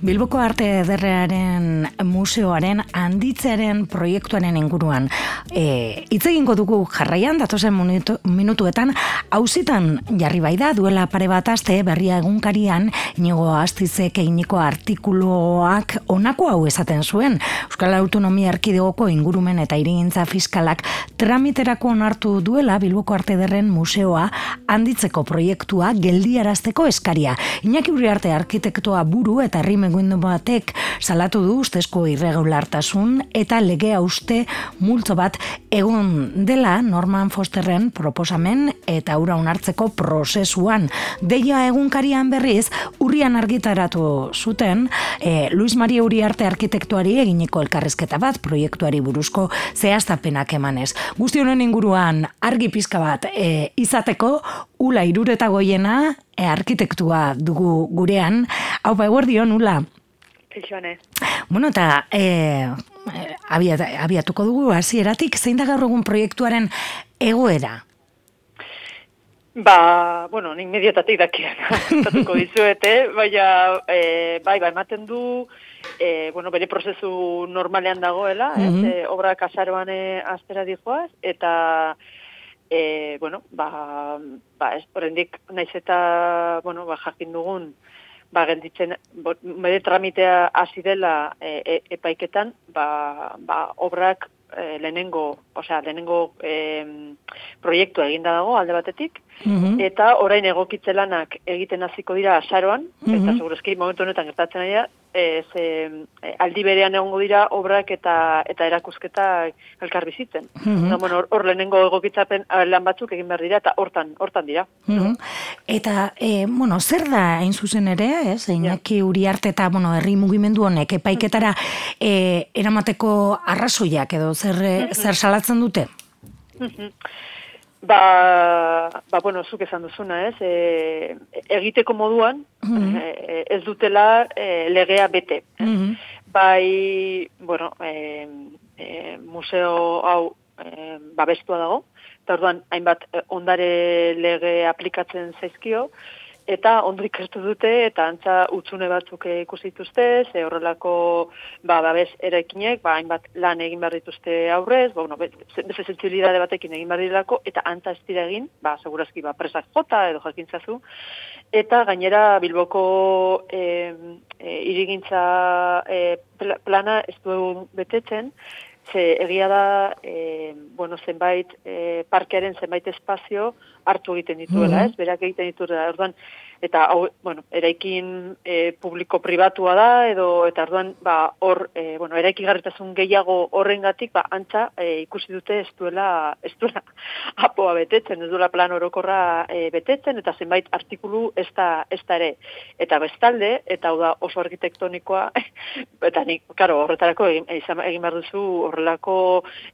Bilboko Arte Ederrearen museoaren handitzearen proiektuaren inguruan. E, Itz egingo dugu jarraian, datozen minutu, minutuetan, hauzitan jarri bai da, duela pare bat aste berria egunkarian, inigo astizek einiko artikuloak onako hau esaten zuen. Euskal Autonomia Erkidegoko ingurumen eta irigintza fiskalak tramiterako onartu duela Bilboko Arte Ederren museoa handitzeko proiektua geldiarazteko eskaria. Iñaki Uriarte arkitektoa buru eta herri megundu batek salatu du ustezko irregulartasun eta legea uste multzo bat egon dela Norman Fosterren proposamen eta ura onartzeko prozesuan. Deia egunkarian berriz, urrian argitaratu zuten e, Luis Maria Uriarte arkitektuari eginiko elkarrezketa bat proiektuari buruzko zehaztapenak emanez. Guzti honen inguruan argi pizka bat e, izateko ula irureta goiena e, arkitektua dugu gurean. Hau ba, eguerdion, ula. Bueno, eta e, abiatuko dugu hasieratik zein da gaur egun proiektuaren egoera? Ba, bueno, nik mediatatik dakian, zatuko dizuete, baina, e, bai, ba, ematen du, e, bueno, bere prozesu normalean dagoela, mm -hmm. ez, e, obra kasaroan aztera dijoaz, eta, e, bueno, ba, ba, ez, horrendik, naiz eta, bueno, ba, jakin dugun, ba, gelditzen, bere tramitea hasi dela e, e, epaiketan, ba, ba, obrak e, lehenengo, osea, lehenengo e, proiektua eginda dago alde batetik, mhm. eta orain egokitzelanak egiten hasiko dira asaroan, mm -hmm. eta segurezki momentu honetan gertatzen ari ez, e, aldi berean egongo dira obrak eta eta erakusketa elkar bizitzen. Mm bueno, hor lehenengo egokitzapen lan batzuk egin behar dira eta hortan hortan dira. Mm Eta e, bueno, zer da hain zuzen ere, ez? Einaki Uriarte eta bueno, herri mugimendu honek epaiketara e, eramateko arrazoiak edo zer zer salatzen dute? Ba, ba, bueno, zuk esan duzuna, ez? E, egiteko moduan, mm ez dutela e, legea bete. Mm Bai, bueno, e, e, museo hau e, babestua dago, eta orduan, hainbat ondare lege aplikatzen zaizkio, eta ondo ikertu dute eta antza utzune batzuk ikusi dituzte, ze horrelako ba babes erekinek, ba hainbat lan egin behar dituzte aurrez, ba bueno, beste sentsibilitate batekin egin behar direlako eta antza ez dira egin, ba segurazki ba presak jota edo jakintzazu eta gainera Bilboko e, e, irigintza e, plana ez du betetzen, ze egia da, e, bueno, zenbait e, parkearen zenbait espazio hartu egiten dituela, ez? Berak egiten dituela, orduan, eta hau, bueno, eraikin e, publiko pribatua da edo eta orduan ba hor e, bueno, eraikigarritasun gehiago horrengatik ba antza e, ikusi dute ez duela ez duela apoa betetzen, ez duela plan orokorra e, betetzen eta zenbait artikulu ez da, ez da ere. Eta bestalde, eta hau da oso arkitektonikoa, eta nik, karo, horretarako egin, egin behar duzu horrelako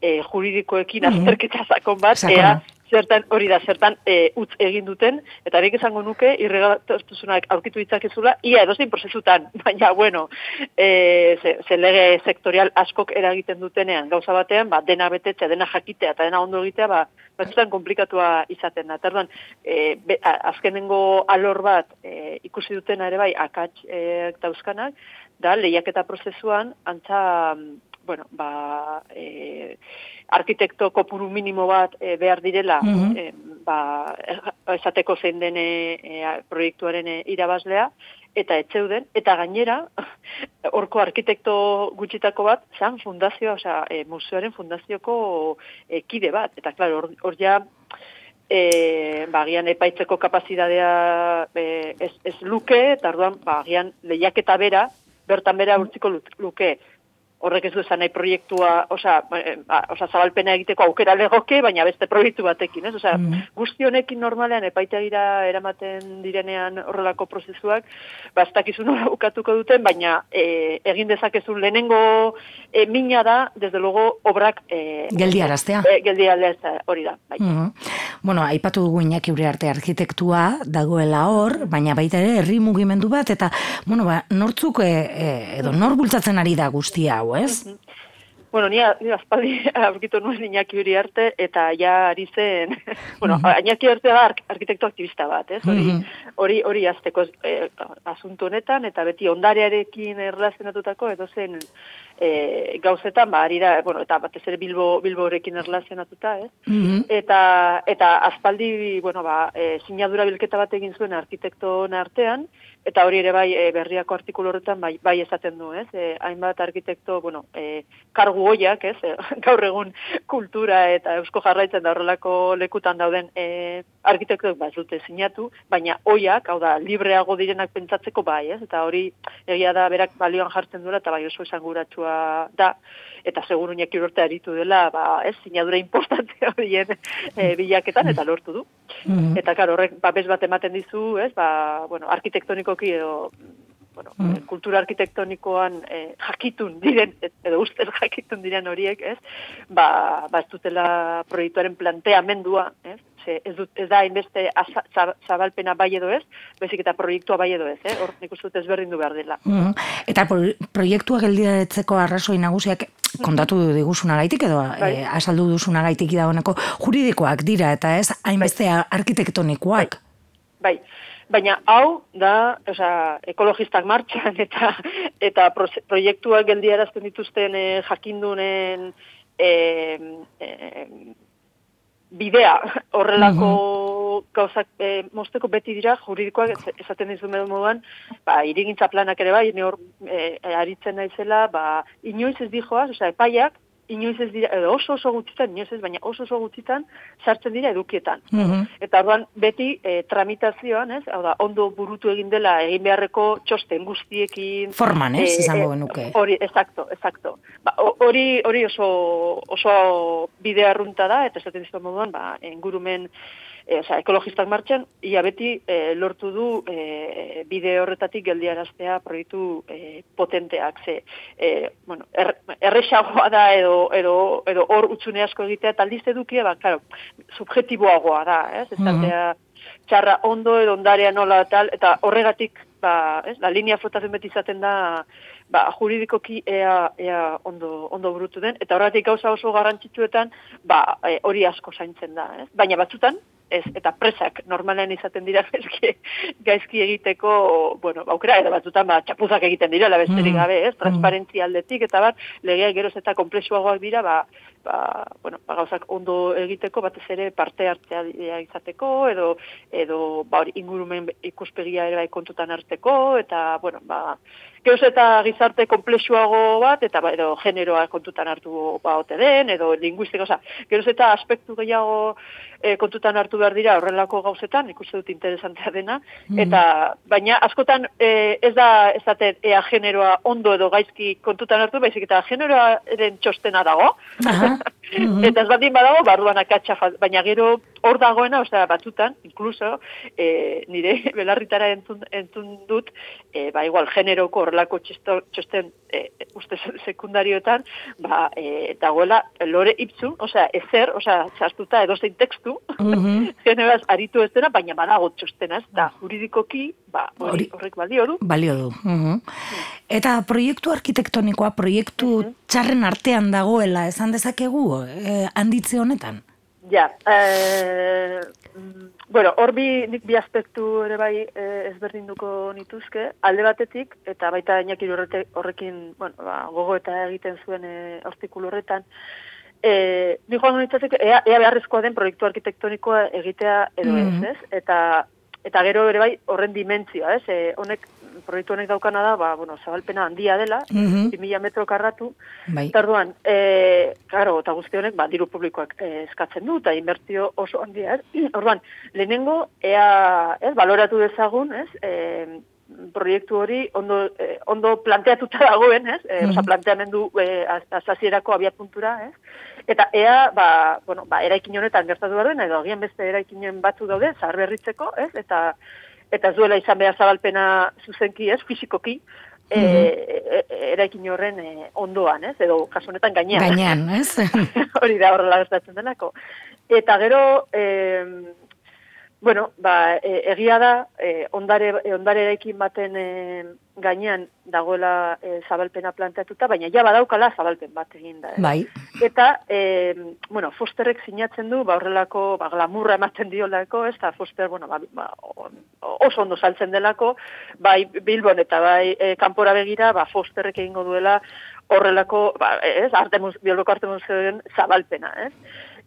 e, juridikoekin azterketa zakon bat, ea, zertan hori da zertan e, utz egin duten eta nik esango nuke irregatortuzunak aurkitu ditzakezula ia edozein prozesutan baina bueno eh ze, lege sektorial askok eragiten dutenean gauza batean ba dena betetzea dena jakitea eta dena ondo egitea ba batzutan komplikatua izaten da. Orduan e, azkenengo alor bat e, ikusi dutena ere bai akats e, dauzkanak da lehiaketa prozesuan antza bueno, ba, e, arkitekto kopuru minimo bat e, behar direla, mm ba, esateko zein den e, proiektuaren e, irabazlea, eta etzeuden, eta gainera, horko arkitekto gutxitako bat, zan fundazioa, osea, e, museoaren fundazioko e, kide bat, eta klar, hor, ja, e, bagian epaitzeko kapazidadea e, ez, ez luke, eta orduan, bagian lehiaketa bera, bertan bera urtziko luke, horrek ez du esan nahi proiektua, osa, eh, ba, osa zabalpena egiteko aukera legoke, baina beste proiektu batekin, ez? Osa, mm. guzti honekin normalean epaitegira eramaten direnean horrelako prozesuak, ba, ez dakizun ukatuko duten, baina e, egin dezakezun lehenengo e, mina da, desde logo, obrak... E, geldiaraztea. E, geldiaraztea, hori da. Bai. Mm Bueno, aipatu dugu inaki arte arkitektua dagoela hor, baina baita ere herri mugimendu bat, eta, bueno, ba, nortzuk e, edo nor bultzatzen ari da guztia hau, ez? Bueno, ni, ni aspaldi aurkitu nuen Iñaki hori arte, eta ja ari zen, bueno, mm -hmm. Iñaki arte da arkitekto aktivista bat, ez? Hori, mm hori, hori azteko eh, asuntu honetan, eta beti ondarearekin erlazionatutako, edo zen e, gauzetan, ba, arira, bueno, eta batez ere Bilbo, Bilborekin erlazionatuta, ez? Mm Eta, eta aspaldi, bueno, ba, e, sinadura bilketa bat egin zuen arkitekto artean, Eta hori ere bai e, berriako artikulu horretan bai, bai esaten du, ez? E, hainbat arkitekto, bueno, e, kargu hoiak, ez? E, gaur egun kultura eta eusko jarraitzen da horrelako lekutan dauden e, arkitektoek ba dute sinatu, baina hoiak, hau da, libreago direnak pentsatzeko bai, ez? Eta hori egia da berak balioan jartzen duela eta bai oso esanguratsua da eta seguru inek urte aritu dela, ba, ez, sinadura importante horien e, bilaketan, eta lortu du. Mm Eta, karo, horrek, ba, bez bat ematen dizu, ez, ba, bueno, arkitektonikoki edo, bueno, mm kultura arkitektonikoan e, jakitun diren, edo ustez jakitun diren horiek, ez, ba, ba ez dutela proiektuaren planteamendua, ez, ze ez, dut, ez da inbeste zabalpena bai edo ez, bezik eta proiektua bai edo ez, eh? hor nik uste dut ezberdin du behar dela. Mm Eta proiektua geldiaretzeko arrazoi nagusiak kontatu diguzuna gaitik edo bai. e, asaldu duzuna gaitik dagoeneko juridikoak dira eta ez hainbeste bai. arkitektonikoak. Bai. Baina hau da, osea, ekologistak martxan eta eta proiektuak geldiarazten dituzten e, jakindunen e, e, bidea horrelako gauzak e, mosteko beti dira juridikoak esaten dizu moduan, ba, irigintza planak ere bai, ne hor e, aritzen naizela, ba, inoiz ez dijoaz, osea, epaiak, inoiz ez dira, edo oso oso gutxitan, inoiz ez, baina oso oso gutxitan sartzen dira edukietan. Mm Eta orduan beti e, tramitazioan, ez, hau da, ondo burutu egin dela egin beharreko txosten guztiekin. Forman, ez, e, izango genuke. Hori, exacto, exacto. Ba, hori, hori oso, oso bidea arrunta da, eta esaten dizu moduan, ba, ingurumen, e, oza, ekologistak martxan, ia beti e, lortu du e, bide horretatik geldiaraztea proiektu e, potenteak. Ze, e, bueno, er, erresagoa da edo, edo, edo hor utzune asko egitea, eta aldiz edukia, ba, claro, subjetiboagoa da, ez? Ez mm txarra ondo edo ondarea nola tal, eta horregatik, ba, ez, la linea flotatzen beti izaten da, ba, juridikoki ea, ea ondo, ondo burutu den, eta horregatik gauza oso garrantzitsuetan, ba, hori asko zaintzen da, ez? Baina batzutan, ez, eta presak normalen izaten dira gaizki, gaizki egiteko, bueno, aukera, edo batzutan, ba, txapuzak egiten dira, la besterik mm. gabe, ez, transparentzia aldetik, eta bat, legea geroz eta komplexuagoak dira, ba, ba, bueno, ba, gauzak ondo egiteko, batez ere parte hartzea izateko, edo, edo ba, ingurumen ikuspegia ere bai kontutan harteko, eta, bueno, ba, Geuz eta gizarte komplexuago bat, eta ba, edo generoa kontutan hartu ba, ote den, edo linguistiko, oza, geuz eta aspektu gehiago e, kontutan hartu behar dira horrelako gauzetan, ikuste dut interesantea dena, mm. eta baina askotan e, ez da ez da ea generoa ondo edo gaizki kontutan hartu, baizik eta generoa eren txostena dago, eta ez badin badago, barruan akatsa, baina gero hor dagoena, osea, batzutan, inkluso, e, nire belarritara entzun, entzun dut, e, ba, igual, generoko horrelako txosten e, uste sekundarioetan, ba, e, dagoela lore iptzun, osea, ezer, osea, txastuta edozein tekstu, mm -hmm. aritu ez dena, baina badago txostena, ez da, juridikoki, ba, hori, horrek balio du. Balio du. Mm Eta proiektu arkitektonikoa, proiektu mm txarren artean dagoela, esan dezakegu, eh, handitze honetan? Ja, eh, Bueno, hor bi, nik bi aspektu ere bai e, ezberdinduko nituzke, alde batetik, eta baita inakir horrekin bueno, ba, gogo eta egiten zuen e, artikulu horretan, e, nik joan nitzatik, ea, ea beharrezkoa den proiektu arkitektonikoa egitea edo ez, mm ez? Eta, eta gero ere bai horren dimentzioa, ez? E, honek proiektu honek daukana da, ba, bueno, zabalpena handia dela, mm -hmm. metro karratu. Bai. Tarduan, e, claro, eta guzti honek, ba, diru publikoak e, eskatzen du, eta inbertio oso handia, ez? Orduan, lehenengo, ea, ez, baloratu dezagun, ez, e, proiektu hori ondo, eh, ondo planteatuta dagoen, ez? Eh, mm -hmm. planteamendu eh, azazierako abiapuntura, ez? Eta ea, ba, bueno, ba, eraikin honetan gertatu behar edo agian beste eraikinen batzu daude, zahar berritzeko, ez? Eta, eta ez duela izan behar zabalpena zuzenki, ez, fizikoki, e, e, eraikin horren e, ondoan, ez, edo kasu honetan gainean. Gainean, ez? Hori da horrela gertatzen denako. Eta gero, e, Bueno, ba, e, egia da, e, ondare, e, ondare baten e, gainean dagoela e, zabalpena planteatuta, baina ja badaukala zabalpen bat egin da. Eh? Bai. Eta, e, bueno, Fosterrek sinatzen du, ba, horrelako, ba, glamurra ematen diolako, ez da, Foster, bueno, ba, ba, oso ondo saltzen delako, bai, Bilbon eta bai, e, kanpora begira, ba, Fosterrek egingo duela horrelako, ba, ez, arte, bioloko arte zabalpena, ez?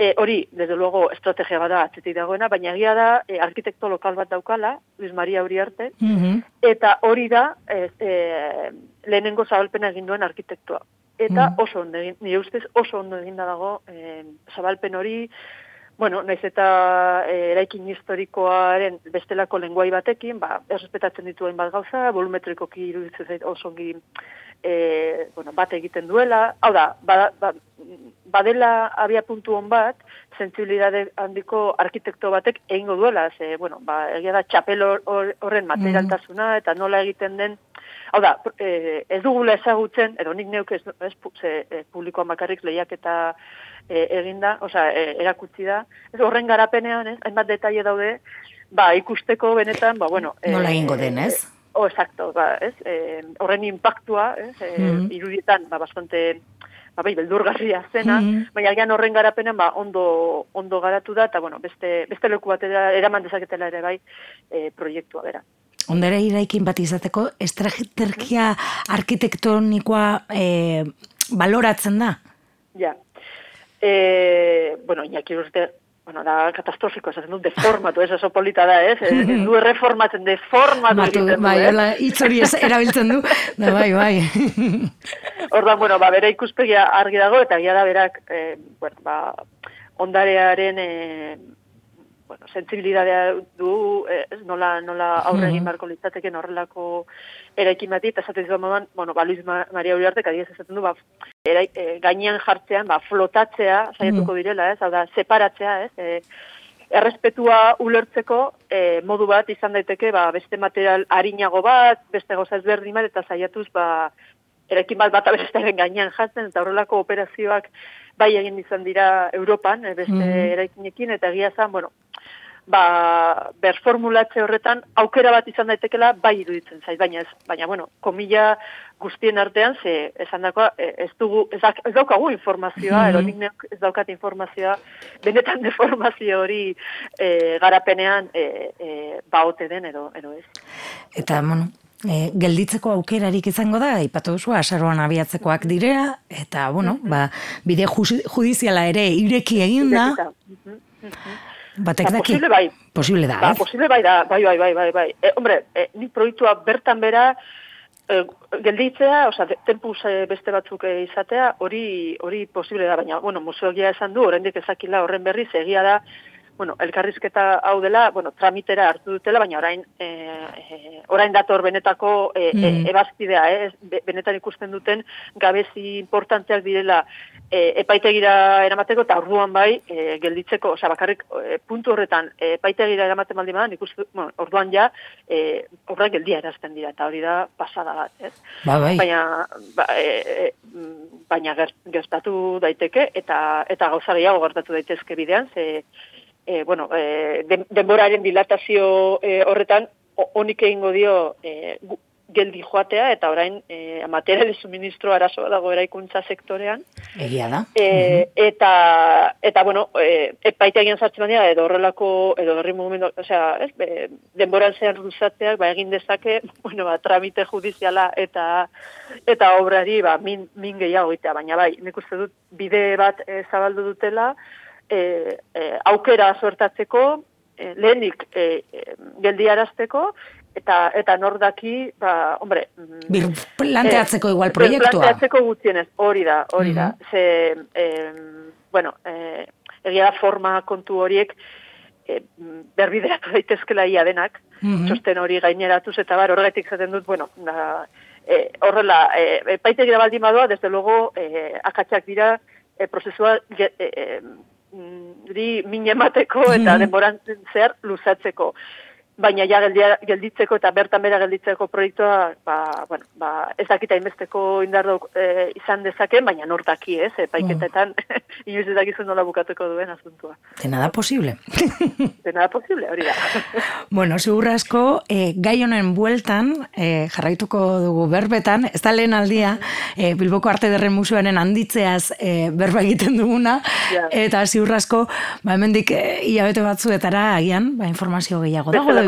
E, hori, desde luego, estrategia bada atzetik dagoena, baina egia da, e, arkitekto lokal bat daukala, Luis Maria Uriarte, mm eta hori da, ez, e, lehenengo zabalpena egin duen arkitektua. Eta mm oso ondo egin, nire ustez oso ondo egin da dago e, zabalpen hori, bueno, naiz eta e, eraikin historikoaren bestelako lenguai batekin, ba, errespetatzen dituen bat gauza, volumetrikoki iruditzen zait oso ongi e, bueno, bat egiten duela, hau da, ba, ba, badela abia puntu hon bat, sensibilidade handiko arkitekto batek egingo duela, ze, bueno, ba, egia da txapel horren mm. materialtasuna, eta nola egiten den, hau da, e, ez dugula ezagutzen, edo nik neuk ez, ez ze, e, publikoa makarrik lehiak eta e, eginda, oza, e, erakutsi da, ez horren garapenean, ez, hainbat detaile daude, ba, ikusteko benetan, ba, bueno... Nola egingo den, ez? Oh, exacto, ba, ez? E, horren impactua, ez? E, mm Irudietan, ba, bastante, ba, bai, beldurgarria zena, mm baina horren garapenan, ba, ondo, ondo garatu da, eta, bueno, beste, beste leku bat eraman dezaketela ere, bai, e, proiektua, bera. Ondera iraikin bat izateko, estrategia arkitektonikoa e, baloratzen da? Ja. E, bueno, inaki urte, bueno, da katastrofiko, esaten du, deformatu, ez oso polita da, ez? Ez du erreformatzen, deformatu egiten du, bai, hola, itzori ez erabiltzen du, da, bai, bai. Ordan, bueno, ba, bera ikuspegia argi dago, eta gira berak, eh, bueno, ba, ondarearen, eh, bueno, sensibilidadea du, eh, nola, nola aurre egin barko litzateken horrelako eraikin bat, eta esaten zuen moduan, bueno, ba, Luis Maria Uriarte, kadiez esaten du, ba, erai, e, gainean jartzean, ba, flotatzea, saiatuko direla, ez, hau da, separatzea, ez, e, errespetua ulertzeko e, modu bat izan daiteke, ba, beste material harinago bat, beste goza ezberdin bat, eta saiatuz, ba, erekin bat bat abestaren gainean jartzen, eta horrelako operazioak bai egin izan dira Europan, beste mm eraikinekin, eta egia zan, bueno, ba, berformulatze horretan aukera bat izan daitekela bai iruditzen zaiz, baina ez, baina bueno, komila guztien artean, ze esan dako, e, ez dugu, ez, ez daukagu informazioa, mm -hmm. ez daukat informazioa, benetan deformazio hori e, garapenean e, e, baote den edo, edo ez. Eta, bueno, E, gelditzeko aukerarik izango da, ipatu duzu, asaroan abiatzekoak direa, eta, bueno, mm -hmm. ba, bide judiziala ere ireki egin da. Mm Batek ba, Posible bai. Posible da, ba, Posible bai da, bai, bai, bai, bai, bai. E, hombre, e, ni proiektua bertan bera, e, gelditzea, oza, tempuz e, beste batzuk e, izatea, hori hori posible da, baina, bueno, museogia esan du, horrendik ezakila horren berri, egia da, bueno, elkarrizketa hau dela, bueno, tramitera hartu dutela, baina orain, e, e, orain dator benetako e, e, mm. ebazpidea, eh? benetan ikusten duten gabezi importanteak direla e, epaitegira eramateko, eta orduan bai, e, gelditzeko, oza, bakarrik e, puntu horretan, e, epaitegira eramaten baldi badan, ikusten, bueno, orduan ja, e, obra geldia erazten dira, eta hori da pasada bat, ez? Ba, bai. Baina, ba, e, e, baina gertatu daiteke, eta, eta gauza gehiago gertatu daitezke bidean, ze, e, bueno, e, denboraren dilatazio e, horretan honik egingo dio e, geldi joatea eta orain e, material suministro arazoa dago eraikuntza sektorean. Egia da. E, eta, eta, bueno, e, epaite egin sartzen baina, edo horrelako, edo horri momentu, osea, ez, be, denboran zehan ruzatzeak, ba, egin dezake, bueno, ba, tramite judiziala eta eta obrari, ba, min, min gehiago itea, baina bai, nik uste dut bide bat e, zabaldu dutela, e, e, aukera suertatzeko, e, lehenik e, e, geldiarazteko, eta eta nordaki, ba, hombre... Mm, Bir, planteatzeko e, igual proiektua. Planteatzeko gutxienez, hori da, hori da. Mm Ze, e, bueno, e, egia forma kontu horiek, e, berbideratu daitezkela ia denak, mm txosten hori gaineratuz, eta bar, horretik zaten dut, bueno, da, e, horrela, e, epaite gira baldin badoa, desde luego, e, akatsak dira, e, prozesua e, e, di min emateko eta denboran zer luzatzeko baina ja gelditzeko eta bertan bera gelditzeko proiektua ba, bueno, ba, ez dakita inbesteko indar e, izan dezaken, baina nortaki ez, epaiketetan mm. inoiz ez dakizu nola bukatuko duen asuntua. Dena da posible. Dena da posible, hori da. bueno, segur asko, e, gai honen bueltan, e, jarraituko dugu berbetan, ez da lehen aldia, e, Bilboko Arte Derren Museoaren handitzeaz e, berba egiten duguna, yeah. eta ziurrasko, ba, hemendik e, hilabete e, batzuetara, agian, ba, informazio gehiago dago.